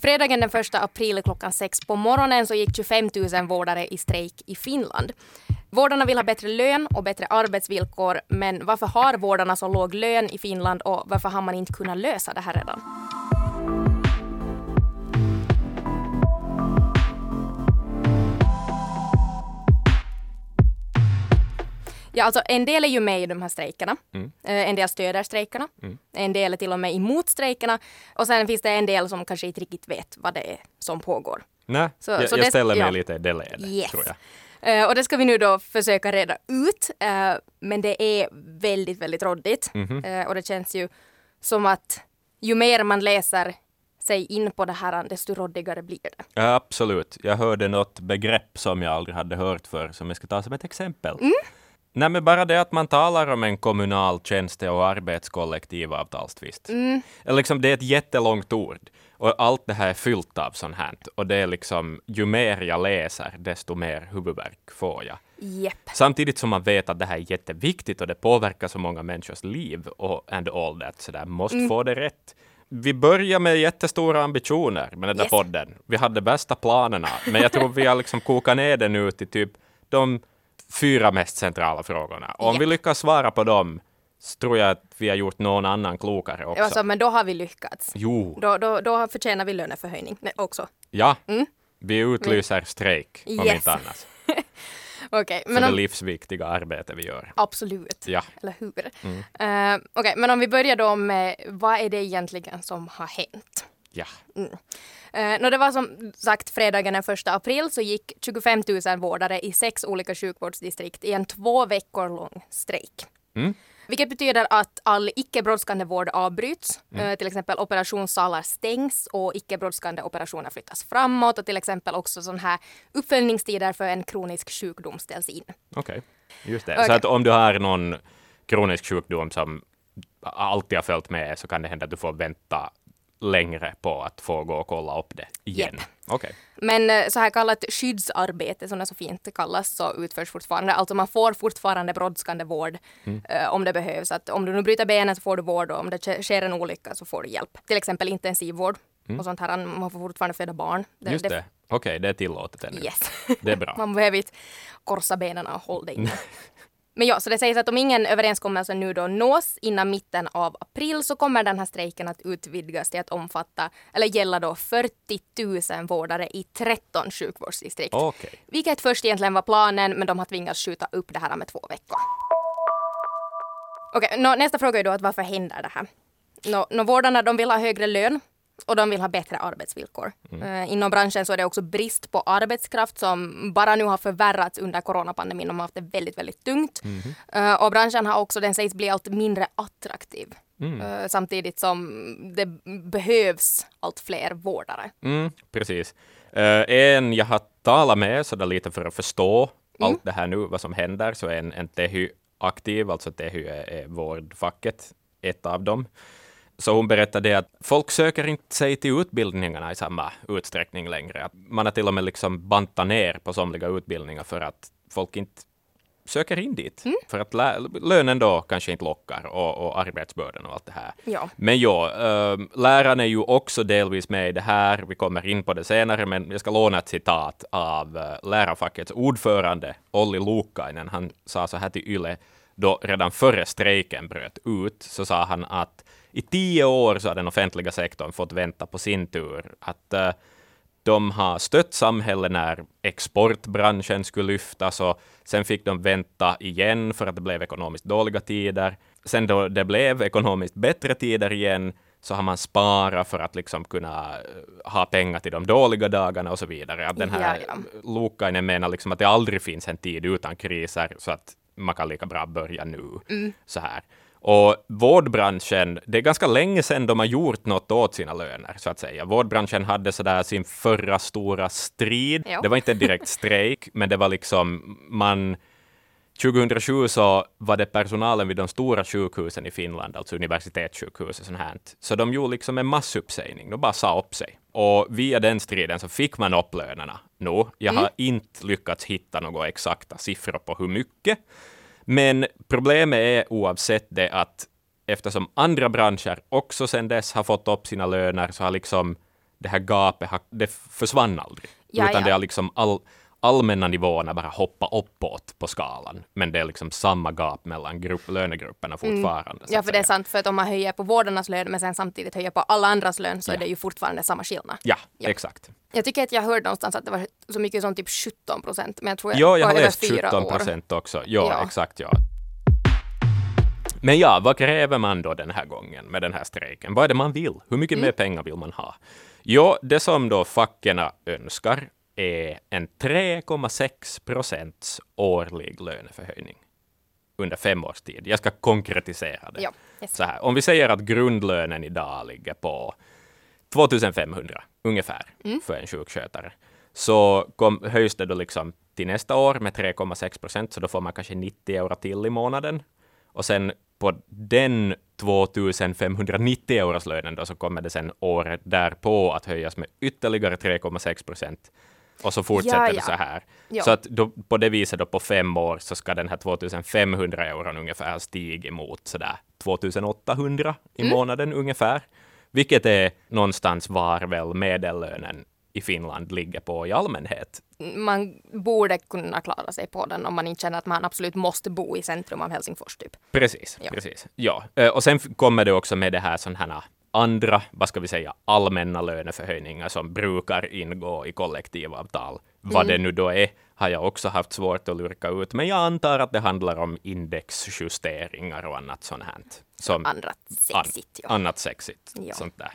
Fredagen den 1 april klockan sex på morgonen så gick 25 000 vårdare i strejk i Finland. Vårdarna vill ha bättre lön och bättre arbetsvillkor, men varför har vårdarna så låg lön i Finland och varför har man inte kunnat lösa det här redan? Ja, alltså en del är ju med i de här strejkerna. Mm. En del stöder strejkerna. Mm. En del är till och med emot strejkerna. Och sen finns det en del som kanske inte riktigt vet vad det är som pågår. Nej, så, jag, så jag ställer mig ja. lite i det ledet, yes. tror jag. Uh, och det ska vi nu då försöka reda ut. Uh, men det är väldigt, väldigt råddigt. Mm -hmm. uh, och det känns ju som att ju mer man läser sig in på det här, desto råddigare blir det. Ja, absolut. Jag hörde något begrepp som jag aldrig hade hört för, som jag ska ta som ett exempel. Mm. Nej, men bara det att man talar om en kommunal tjänste och arbetskollektivavtalstvist. Mm. Liksom, det är ett jättelångt ord. Och allt det här är fyllt av sånt här. Och det är liksom, ju mer jag läser, desto mer huvudvärk får jag. Yep. Samtidigt som man vet att det här är jätteviktigt och det påverkar så många människors liv och and all that, så där måste mm. få det rätt. Vi börjar med jättestora ambitioner med den där yes. podden. Vi hade bästa planerna, men jag tror vi har liksom kokat ner det nu till typ de fyra mest centrala frågorna. Och om yep. vi lyckas svara på dem så tror jag att vi har gjort någon annan klokare också. Alltså, men då har vi lyckats. Jo. Då, då, då förtjänar vi löneförhöjning också. Ja, mm. vi utlyser strejk om yes. inte annat. okay, men För om... det livsviktiga arbete vi gör. Absolut, ja. eller hur? Mm. Uh, Okej, okay, men om vi börjar då med vad är det egentligen som har hänt? Ja. Mm. Uh, no, det var som sagt fredagen den 1 april så gick 25 000 vårdare i sex olika sjukvårdsdistrikt i en två veckor lång strejk. Mm. Vilket betyder att all icke brådskande vård avbryts. Mm. Uh, till exempel operationssalar stängs och icke brådskande operationer flyttas framåt och till exempel också sådana här uppföljningstider för en kronisk sjukdom ställs in. Okej, okay. just det. Okay. Så att om du har någon kronisk sjukdom som alltid har följt med så kan det hända att du får vänta längre på att få gå och kolla upp det igen. Yep. Okay. Men eh, så här kallat skyddsarbete, som det så fint kallas, så utförs fortfarande. Alltså man får fortfarande brådskande vård mm. uh, om det behövs. Att om du nu bryter benet så får du vård och om det sker en olycka så får du hjälp. Till exempel intensivvård mm. och sånt här. Man får fortfarande föda barn. Det, Just det. det. Okej, okay, det är tillåtet ännu. Yes. Det är bra. man behöver inte korsa benen och hålla det inne. Men ja, så det sägs att om ingen överenskommelse nu då nås innan mitten av april så kommer den här strejken att utvidgas till att omfatta, eller gälla då 40 000 vårdare i 13 sjukvårdsdistrikt. Okay. Vilket först egentligen var planen, men de har tvingats skjuta upp det här med två veckor. Okej, okay, nästa fråga är då att varför händer det här? Nå, no, vårdarna de vill ha högre lön och de vill ha bättre arbetsvillkor. Mm. Uh, inom branschen så är det också brist på arbetskraft som bara nu har förvärrats under coronapandemin. De har haft det väldigt, väldigt tungt. Mm. Och branschen har också, den sägs bli allt mindre attraktiv. Mm. Uh, samtidigt som det behövs allt fler vårdare. Mm, precis. en jag har talat med så lite för att förstå mm. allt det här nu, vad som händer, så är en, en THY aktiv, alltså THY är, är vårdfacket, ett av dem. Så hon berättade att folk söker inte sig till utbildningarna i samma utsträckning längre. Att man har till och med liksom bantat ner på somliga utbildningar för att folk inte söker in dit. Mm. För att lönen då kanske inte lockar och, och arbetsbördan och allt det här. Ja. Men ja, äh, lärarna är ju också delvis med i det här. Vi kommer in på det senare, men jag ska låna ett citat av äh, lärarfackets ordförande Olli Luukkainen. Han sa så här till Yle, då redan före strejken bröt ut, så sa han att i tio år så har den offentliga sektorn fått vänta på sin tur. Att uh, de har stött samhället när exportbranschen skulle lyftas och sen fick de vänta igen för att det blev ekonomiskt dåliga tider. Sen då det blev ekonomiskt bättre tider igen så har man sparat för att liksom kunna eh, ha pengar till de dåliga dagarna och så vidare. Att den här ja, ja. Lukainen menar liksom att det aldrig finns en tid utan kriser så att man kan lika bra börja nu. Mm. Så här. Och vårdbranschen, det är ganska länge sedan de har gjort något åt sina löner, så att säga. Vårdbranschen hade sådär sin förra stora strid. Jo. Det var inte en direkt strejk, men det var liksom man 2007 så var det personalen vid de stora sjukhusen i Finland, alltså universitetssjukhus och sånt här. Så de gjorde liksom en massuppsägning, de bara sa upp sig. Och via den striden så fick man upp lönerna. Nu, jag har mm. inte lyckats hitta några exakta siffror på hur mycket, men problemet är oavsett det att eftersom andra branscher också sedan dess har fått upp sina löner så har liksom det här gapet det försvann aldrig. Ja, utan ja. det har liksom all, allmänna nivåerna bara hoppa uppåt på skalan. Men det är liksom samma gap mellan grupp, lönegrupperna fortfarande. så Ja, för det är sant, för att om man höjer på vårdarnas lön men sen samtidigt höjer på alla andras lön så är Ja. det ju fortfarande samma skillnad. Ja, Ja. exakt. Jag tycker att jag hörde någonstans att det var så mycket som typ 17 procent, men jag tror jag på har över läst fyra 17 år. procent också. Jo, Ja. exakt ja. Men ja, vad kräver man då den här gången med den här strejken? Vad är det man vill? Hur mycket Mm. mer pengar vill man ha? Jo, det som då facken önskar är en 3,6 procents årlig löneförhöjning under fem års tid. Jag ska konkretisera det. Ja, yes. Så här, om vi säger att grundlönen idag ligger på 2500 ungefär Mm. för en sjukskötare, så kom, höjs det då liksom till nästa år med 3,6 procent, så då får man kanske 90 euro till i månaden. Och sen på den 2590 euros lönen då, så kommer det sen året därpå att höjas med ytterligare 3,6 procent. Och så fortsätter Ja, det ja. så här. Ja. Så att då, på det viset då på fem år så ska den här 2500 euron ungefär stiga mot sådär 2800 i Mm. månaden ungefär. Vilket är någonstans var väl medellönen i Finland ligger på i allmänhet. Man borde kunna klara sig på den om man inte känner att man absolut måste bo i centrum av Helsingfors typ. Precis, Ja. precis. Ja. Eh, Och sen kommer det också med det här sådana här andra, vad ska vi säga, allmänna löneförhöjningar som brukar ingå i kollektivavtal. Vad Mm. det nu då är har jag också haft svårt att lurka ut, men jag antar att det handlar om indexjusteringar och annat sånt här. Som Andra sexigt. Ja. annat sexigt. Ja. Sånt där.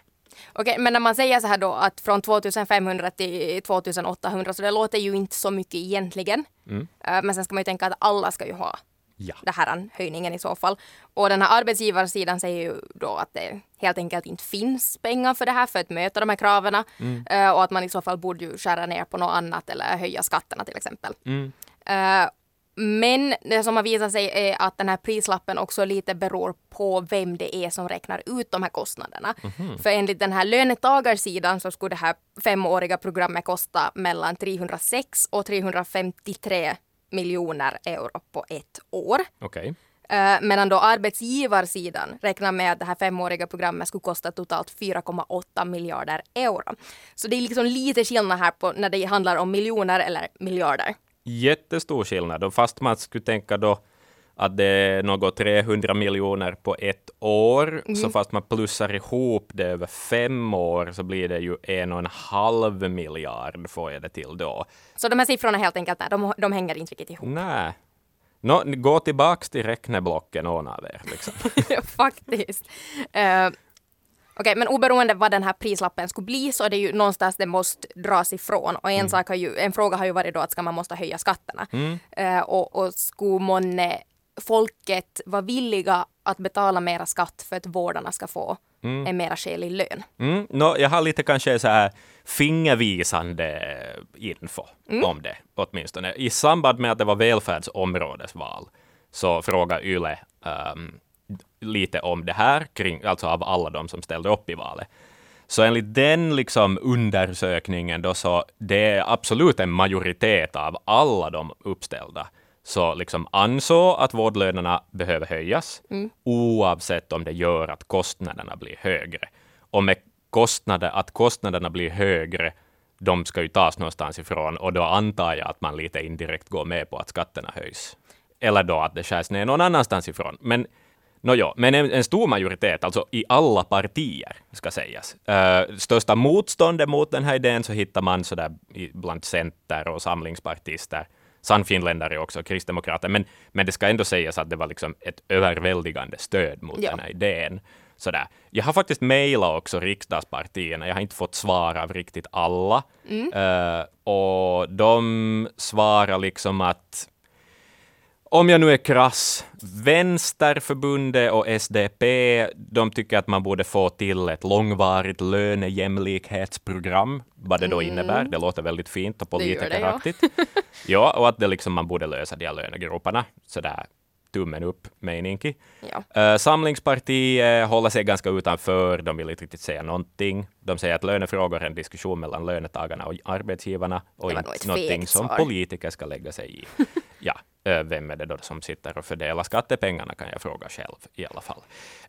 Okej, men när man säger så här då att från 2500 till 2800 så det låter ju inte så mycket egentligen. Mm. Eh, Men sen ska man ju tänka att alla ska ju ha Ja. den här höjningen i så fall. Och den här arbetsgivarsidan säger ju då att det helt enkelt inte finns pengar för det här för att möta de här kraven. Mm. Eh, Och att man i så fall borde ju skära ner på något annat eller höja skatterna till exempel. Mm. Eh, Men det som har visat sig är att den här prislappen också lite beror på vem det är som räknar ut de här kostnaderna. För enligt den här lönetagarsidan så skulle det här femåriga programmet kosta mellan 306 och 353 miljoner euro på ett år. Okej. Eh, medan då arbetsgivarsidan räknar med att det här femåriga programmet skulle kosta totalt 4,8 miljarder euro. Så det är liksom lite skillnad här på när det handlar om miljoner eller miljarder. Jättestor skillnad. Och fast man skulle tänka då att det är något 300 miljoner på ett år, Mm. så fast man plussar ihop det över fem år så blir det ju en och en halv miljard får jag det till då. Så de här siffrorna helt enkelt, nej, de, de hänger inte riktigt ihop. Nej. Nå, gå tillbaks till räkneblocken någon av er. Liksom. Faktiskt. Eh, Okej, men oberoende vad den här prislappen skulle bli så är det ju någonstans det måste dras ifrån. Och en, sak har ju, en fråga har ju varit då att ska man måste höja skatterna? Eh, och, och skulle månne folket vara villiga att betala mera skatt för att vårdarna ska få en mera skälig lön? Mm, nå, jag har lite kanske så här fingervisande info om det, åtminstone. I samband med att det var välfärdsområdesval så frågade Yle ehm, lite om det här, kring, alltså av alla de som ställde upp i valet. Så enligt den liksom undersökningen då så det är absolut en majoritet av alla de uppställda så liksom ansåg att vårdlönerna behöver höjas oavsett om det gör att kostnaderna blir högre. Och med kostnader, att kostnaderna blir högre, de ska ju tas någonstans ifrån och då antar jag att man lite indirekt går med på att skatterna höjs. Eller då att det skärs ner någon annanstans ifrån. Men Nåja, men en, en stor majoritet, alltså i alla partier, ska sägas. Uh, största motståndet mot den här idén så hittar man sådär bland center och samlingspartister, sannfinländare också, kristdemokrater, men, men det ska ändå sägas att det var liksom ett överväldigande stöd mot Ja. den här idén. Sådär. Jag har faktiskt mejlat också riksdagspartierna, jag har inte fått svar av riktigt alla. Eh, och de svarar liksom att om jag nu är krass, Vänsterförbundet och SDP, de tycker att man borde få till ett långvarigt lönejämlikhetsprogram. Vad det då innebär, det låter väldigt fint och det, ja. politikeraktigt. ja, och att det liksom man borde lösa de här lönegroparna. Sådär tummen upp, meninki. Ja. Uh, Samlingspartiet håller sig ganska utanför, de vill inte riktigt säga någonting. De säger att lönefrågor är en diskussion mellan lönetagarna och arbetsgivarna och inte någonting som politiker ska lägga sig i. ja, Eh, vem är det då som sitter och fördelar skattepengarna kan jag fråga själv i alla fall.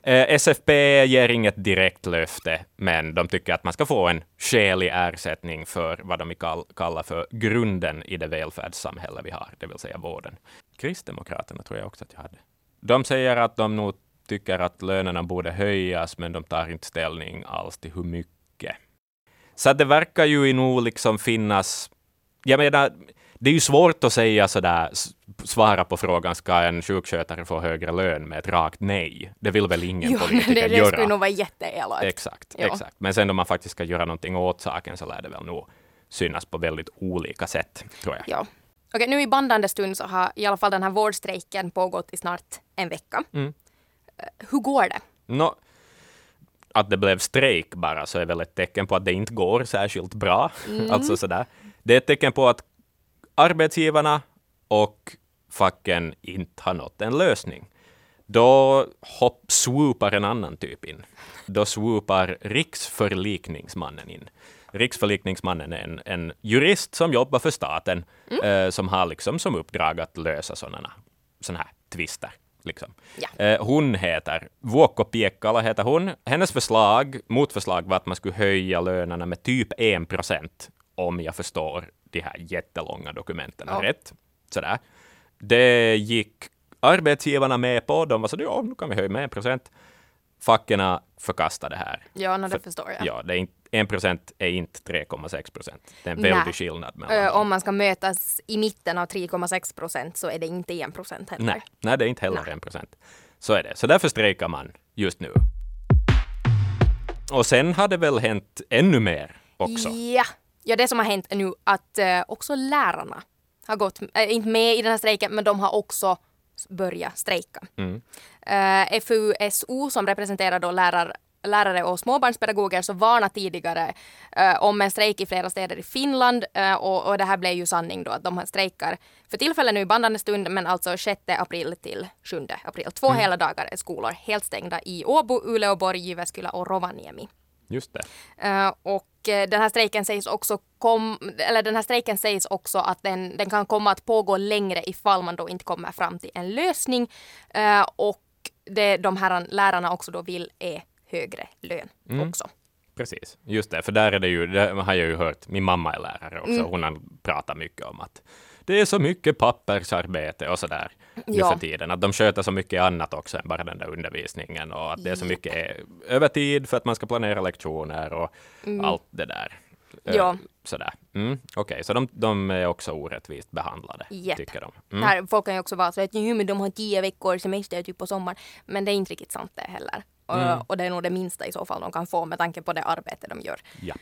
Eh, SFP ger inget direkt löfte, men de tycker att man ska få en skälig ersättning för vad de kallar för grunden i det välfärdssamhälle vi har, det vill säga vården. Kristdemokraterna tror jag också att jag hade. De säger att de nog tycker att lönerna borde höjas, men de tar inte ställning alls till hur mycket. Så det verkar ju nog liksom finnas, jag menar, det är ju svårt att säga sådär, svara på frågan, ska en sjukskötare få högre lön med ett rakt nej? Det vill väl ingen jo, politiker det, det göra? Det skulle nog vara jätteelakt. Exakt, exakt. Men sen om man faktiskt ska göra någonting åt saken så lär det väl nog synas på väldigt olika sätt, tror jag. Ja. Okej, nu i bandande stund så har i alla fall den här vårdstrejken pågått i snart en vecka. Mm. Eh, hur går det? No, att det blev strejk bara så är väl ett tecken på att det inte går särskilt bra. Mm. alltså sådär. Det är ett tecken på att arbetsgivarna och facken inte har nått en lösning. Då hopp swoopar en annan typ in. Då swoopar riksförlikningsmannen in. Riksförlikningsmannen är en, en jurist som jobbar för staten, mm. eh, som har liksom som uppdrag att lösa sådana såna här tvister. Liksom. Ja. Eh, hon heter Vuokko Piekkala, heter hon. Hennes förslag, motförslag var att man skulle höja lönerna med typ en procent, om jag förstår de här jättelånga dokumenten ja. rätt. Sådär. Det gick arbetsgivarna med på. De var så ja, nu kan vi höja med en procent. Facken förkastade det här. Ja, no, det För, förstår jag. Ja, det är inte, en procent är inte 3,6 procent. Det är en väldig Nej. skillnad. Mellan Om man ska mötas i mitten av 3,6 procent så är det inte en procent heller. Nej. Nej, det är inte heller en procent. Så är det. Så därför strejkar man just nu. Och sen har det väl hänt ännu mer också. Ja, ja det som har hänt är nu att uh, också lärarna har gått, äh, inte med i den här strejken, men de har också börjat strejka. Mm. Uh, FUSO som representerar då lärar, lärare och småbarnspedagoger så varnar tidigare uh, om en strejk i flera städer i Finland uh, och, och, det här blev ju sanning då att de strejkar för tillfället nu i bandande stund men alltså 6 april till 7 april. Två mm. hela dagar är skolor helt stängda i Åbo, Uleåborg, Jyväskylä och Rovaniemi. Just det. Uh, och den här strejken sägs också kom, eller den här strejken sägs också att den, den kan komma att pågå längre ifall man då inte kommer fram till en lösning. Uh, och det de här lärarna också då vill är högre lön mm. också. Precis, just det, för där är det ju, det har jag ju hört, min mamma är lärare också, mm. hon har pratat mycket om att det är så mycket pappersarbete och sådär nu ja. för tiden. Att de sköter så mycket annat också än bara den där undervisningen och att det är så mycket övertid för att man ska planera lektioner och mm. allt det där. Ja. Sådär. Mm, Okej, okay. så de, de, är också orättvist behandlade, yep. tycker de. Mm. Här, folk kan ju också vara så att men de har tio veckor semester typ på sommaren. Men det är inte riktigt sant det heller. Mm. Och, och det är nog det minsta i så fall de kan få med tanke på det arbete de gör. Yep.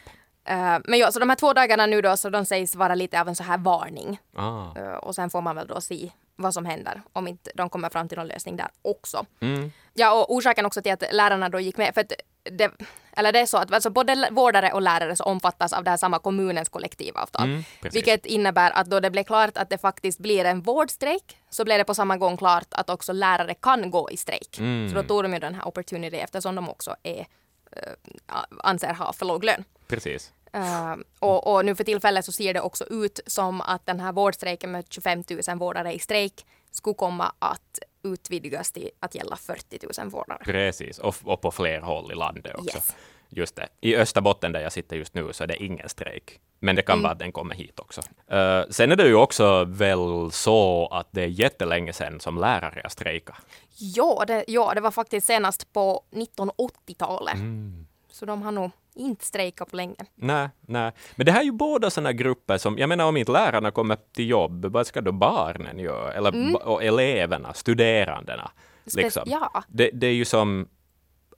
Uh, men ja, så de här två dagarna nu då, så de sägs vara lite av en så här varning. Ah. Uh, och sen får man väl då se vad som händer om inte de kommer fram till någon lösning där också. Mm. Ja, och orsaken också till att lärarna då gick med, för att det, eller det är så att alltså både vårdare och lärare så omfattas av det här samma kommunens kollektivavtal. Mm, vilket innebär att då det blev klart att det faktiskt blir en vårdstrejk så blev det på samma gång klart att också lärare kan gå i strejk. Mm. Så då tog de ju den här opportunity eftersom de också är, äh, anser ha för låg lön. Precis. Uh, och, och, nu för tillfället så ser det också ut som att den här vårdstrejken med 25 000 vårdare i strejk skulle komma att utvidgas till att gälla 40 000 vårdare. Precis, och, och på fler håll i landet också. Yes. Just det. I Österbotten där jag sitter just nu så är det ingen strejk. Men det kan mm. vara att den kommer hit också. Uh, sen är det ju också väl så att det är jättelänge sedan som lärare har strejkat. Ja det, ja, det var faktiskt senast på 1980-talet. Mm. Så de har nog inte strejkat på länge. Nej, nej. Men det här är ju båda sådana grupper som, jag menar om inte lärarna kommer till jobb, vad ska då barnen göra? Eller mm. och eleverna, studerandena. Liksom. Ja. Det, det är ju som,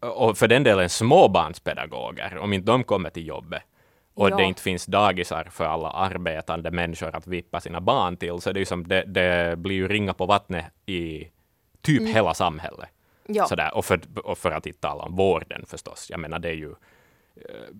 och för den delen småbarnspedagoger, om inte de kommer till jobbet och ja. det inte finns dagisar för alla arbetande människor att vippa sina barn till, så det, är som, det, det blir ju ringa på vattnet i typ mm. hela samhället. Ja. Sådär. Och, för, och för att inte tala om vården förstås. Jag menar, det är ju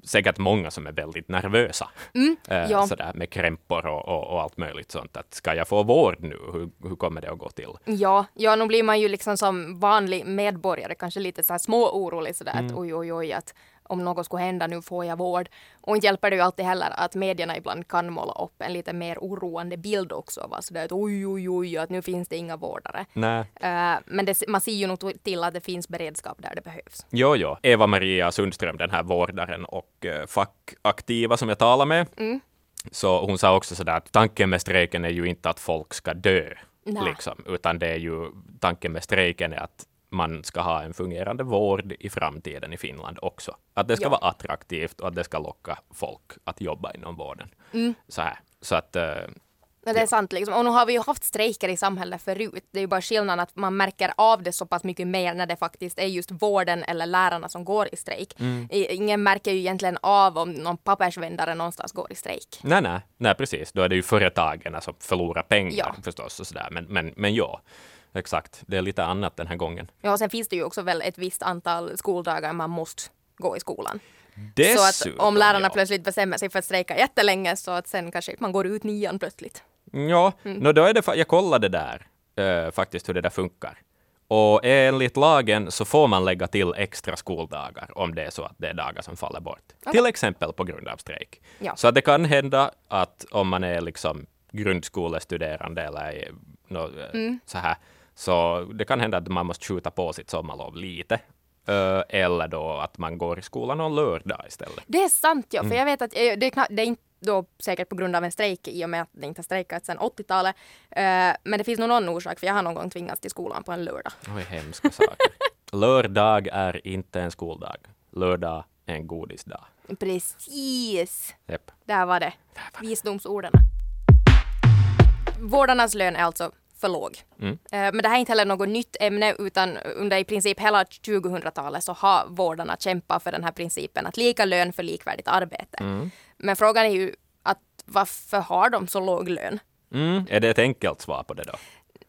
säkert många som är väldigt nervösa. Mm, eh, ja. Sådär med krämpor och, och, och, allt möjligt sånt. Att ska jag få vård nu? Hur, hur kommer det att gå till? Ja, ja, nu blir man ju liksom som vanlig medborgare kanske lite så här små orolig sådär mm. att oj, oj, oj, att om något skulle hända nu får jag vård. Och inte hjälper det ju alltid heller att medierna ibland kan måla upp en lite mer oroande bild också. Va? Så det är att oj, oj, oj, att nu finns det inga vårdare. Uh, men det, man ser ju nog till att det finns beredskap där det behövs. Jo, jo. Eva-Maria Sundström, den här vårdaren och uh, fackaktiva som jag talar med, mm. så hon sa också sådär att tanken med strejken är ju inte att folk ska dö, liksom, utan det är ju tanken med strejken är att man ska ha en fungerande vård i framtiden i Finland också. Att det ska ja. vara attraktivt och att det ska locka folk att jobba inom vården. Mm. Så, här. så att uh, men det är sant liksom. Och nu har vi ju haft strejker i samhället förut. Det är ju bara skillnaden att man märker av det så pass mycket mer när det faktiskt är just vården eller lärarna som går i strejk. Mm. Ingen märker ju egentligen av om någon pappersvändare någonstans går i strejk. Nej, nej, nej precis. Då är det ju företagen som förlorar pengar ja. förstås och sådär. Men, men, men ja. Exakt, det är lite annat den här gången. Ja, och sen finns det ju också väl ett visst antal skoldagar man måste gå i skolan. Dessutom, så att om lärarna ja. plötsligt bestämmer sig för att strejka jättelänge så att sen kanske man går ut nian plötsligt. Ja, mm. no, då är det, jag kollade där uh, faktiskt hur det där funkar. Och enligt lagen så får man lägga till extra skoldagar om det är så att det är dagar som faller bort. Okay. Till exempel på grund av strejk. Ja. Så det kan hända att om man är liksom grundskolestuderande eller no, mm. så här, så det kan hända att man måste skjuta på sitt sommarlov lite. Eller då att man går i skolan någon lördag istället. Det är sant ja, för mm. jag vet att det är, det är inte då säkert på grund av en strejk i och med att det inte har strejkat sedan 80-talet. Uh, men det finns nog någon orsak för jag har någon gång tvingats till skolan på en lördag. Oj, hemska saker. lördag är inte en skoldag. Lördag är en godisdag. Precis. Yep. Där var det. Visdomsorden. Vårdarnas lön är alltså för låg. Mm. Eh, men det här är inte heller något nytt ämne utan under i princip hela 2000-talet så har vårdarna kämpat för den här principen att lika lön för likvärdigt arbete. Mm. Men frågan är ju att varför har de så låg lön? Mm. Är det ett enkelt svar på det då?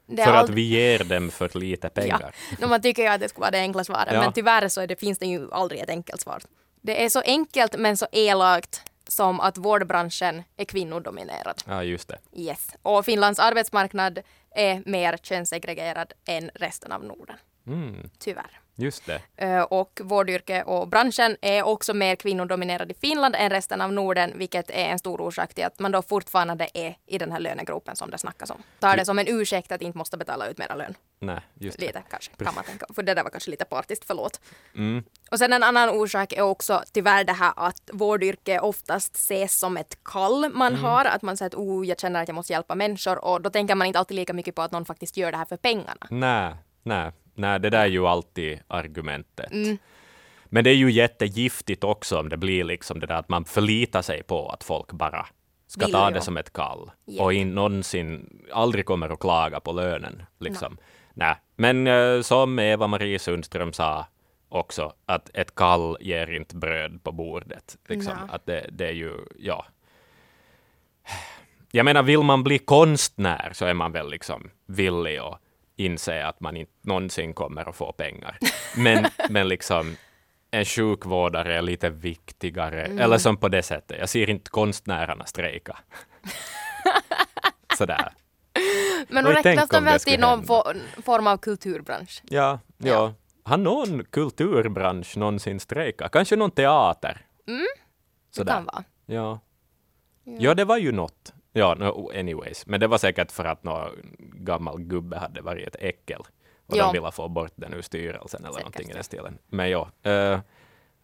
Det för att vi ger dem för lite pengar? Ja, man tycker ju att det skulle vara det enkla svaret ja. men tyvärr så det, finns det ju aldrig ett enkelt svar. Det är så enkelt men så elakt som att vårdbranschen är kvinnodominerad. Ja, just det. Yes. Och Finlands arbetsmarknad är mer könssegregerad än resten av Norden. Mm. Tyvärr. Just det. Eh, och vårdyrke och branschen är också mer kvinnodominerad i Finland än resten av Norden, vilket är en stor orsak till att man då fortfarande är i den här lönegropen som det snackas om. Tar det som en ursäkt att inte måste betala ut mera lön. Nej, just det. Lite kanske, kan man tänka. För det där var kanske lite partiskt, förlåt. Mm. Och sen en annan orsak är också tyvärr det här att vårdyrke oftast ses som ett kall man mm. har. Att man säger att oh, jag känner att jag måste hjälpa människor och då tänker man inte alltid lika mycket på att någon faktiskt gör det här för pengarna. Nej, nej. Nej, det där är ju alltid argumentet. Mm. Men det är ju jättegiftigt också om det blir liksom det där att man förlitar sig på att folk bara ska Vill ta det som ett kall yep. och in, någonsin aldrig kommer att klaga på lönen. Liksom. Nej. Men uh, som Eva-Marie Sundström sa också, att ett kall ger inte bröd på bordet. Liksom. Att det, det är ju, ja. Jag menar, vill man bli konstnär så är man väl liksom villig att inse att man inte någonsin kommer att få pengar. Men, men liksom en sjukvårdare är lite viktigare, mm. eller som på det sättet. Jag ser inte konstnärerna strejka. Sådär. Men då räknas de väl till någon form av kulturbransch? Ja, ja. ja. Har någon kulturbransch någonsin strejkat? Kanske någon teater? Mm, Sådär. det kan vara. Ja. ja. Ja, det var ju något. Ja, no, anyways. Men det var säkert för att någon gammal gubbe hade varit ett äckel. Och ja. de ville få bort den ur styrelsen eller säkert. någonting i den stilen. Men ja. Uh,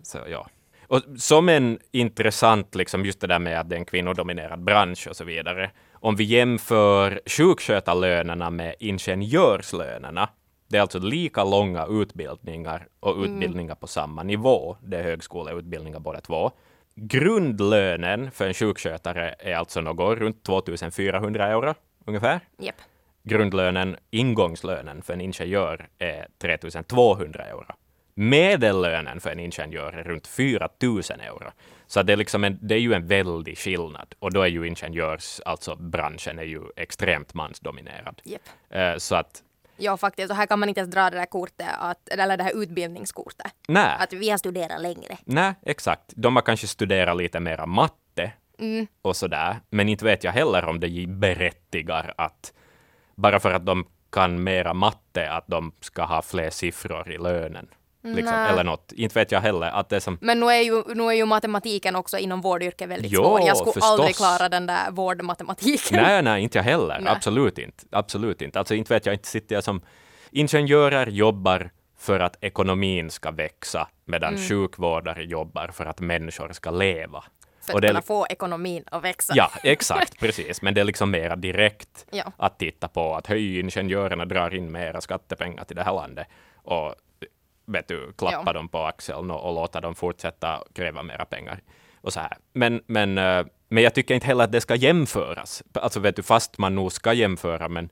så ja. Och som en intressant, liksom just det där med att det är en kvinnodominerad bransch och så vidare. Om vi jämför sjukskötarlönerna med ingenjörslönerna. Det är alltså lika långa utbildningar och mm. utbildningar mm. på samma nivå. Det är högskoleutbildningar båda två. Grundlönen för en sjukskötare är alltså något runt 2400 euro ungefär. Yep. Grundlönen, ingångslönen för en ingenjör är 3200 euro. Medellönen för en ingenjör är runt 4000 euro. Så det är, liksom en, det är ju en väldig skillnad. Och då är ju ingenjörs, alltså branschen är ju extremt mansdominerad. Yep. Uh, så att Ja, faktiskt. Och här kan man inte ens dra det där kortet, att, eller det här utbildningskortet. Nej. Att vi har studerat längre. Nej, exakt. De har kanske studerat lite mera matte mm. och sådär. Men inte vet jag heller om det berättigar att bara för att de kan mera matte, att de ska ha fler siffror i lönen. Liksom, eller något. Inte vet jag heller. Att det som, Men nu är, ju, nu är ju matematiken också inom vårdyrket väldigt Jo, svår. Jag skulle förstås. aldrig klara den där vårdmatematiken. nej, nej, inte jag heller. Nej. Absolut inte. Absolut inte. Alltså inte vet jag, inte sitter jag som ingenjörer jobbar för att ekonomin ska växa, medan Mm. sjukvårdare jobbar för att människor ska leva. För att det kunna få ekonomin att växa. Ja, exakt, precis. Men det är liksom mera direkt Ja. att titta på att höj, ingenjörerna drar in mera skattepengar till det här landet och vet du, klappa Ja. dem på axeln och, och låta dem fortsätta kräva mera pengar. Och så här. Men, men, eh, men jag tycker inte heller att det ska jämföras. Alltså vet du, fast man nog ska jämföra, men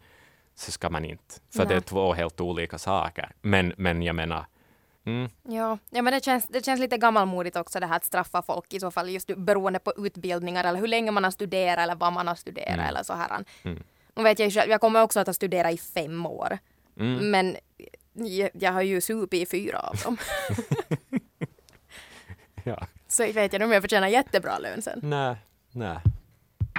så ska man inte. För det är Nej. två helt olika saker. Men, men jag menar, mm, Ja, ja men det känns, det känns lite gammalmodigt också det här att straffa folk i så fall just beroende på utbildningar eller hur länge man har studerat eller vad man har studerat Mm. eller så här. Nu vet jag jag kommer också att ha studerat i fem år. Mm. Men jag, har ju supit i fyra av dem. ja. så jag vet jag om jag förtjänar jättebra lön sen. Nej, nej.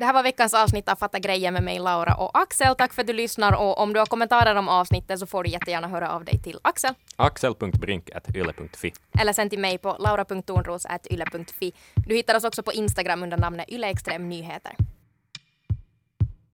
Det här var veckans avsnitt av Fatta grejer med mig Laura och Axel. Tack för att du lyssnar och om du har kommentarer om avsnittet så får du jättegärna höra av dig till Axel. Axel.brink.yle.fi eller sen till mig på laura.tornros.yle.fi. Du hittar oss också på Instagram under namnet yleextremnyheter.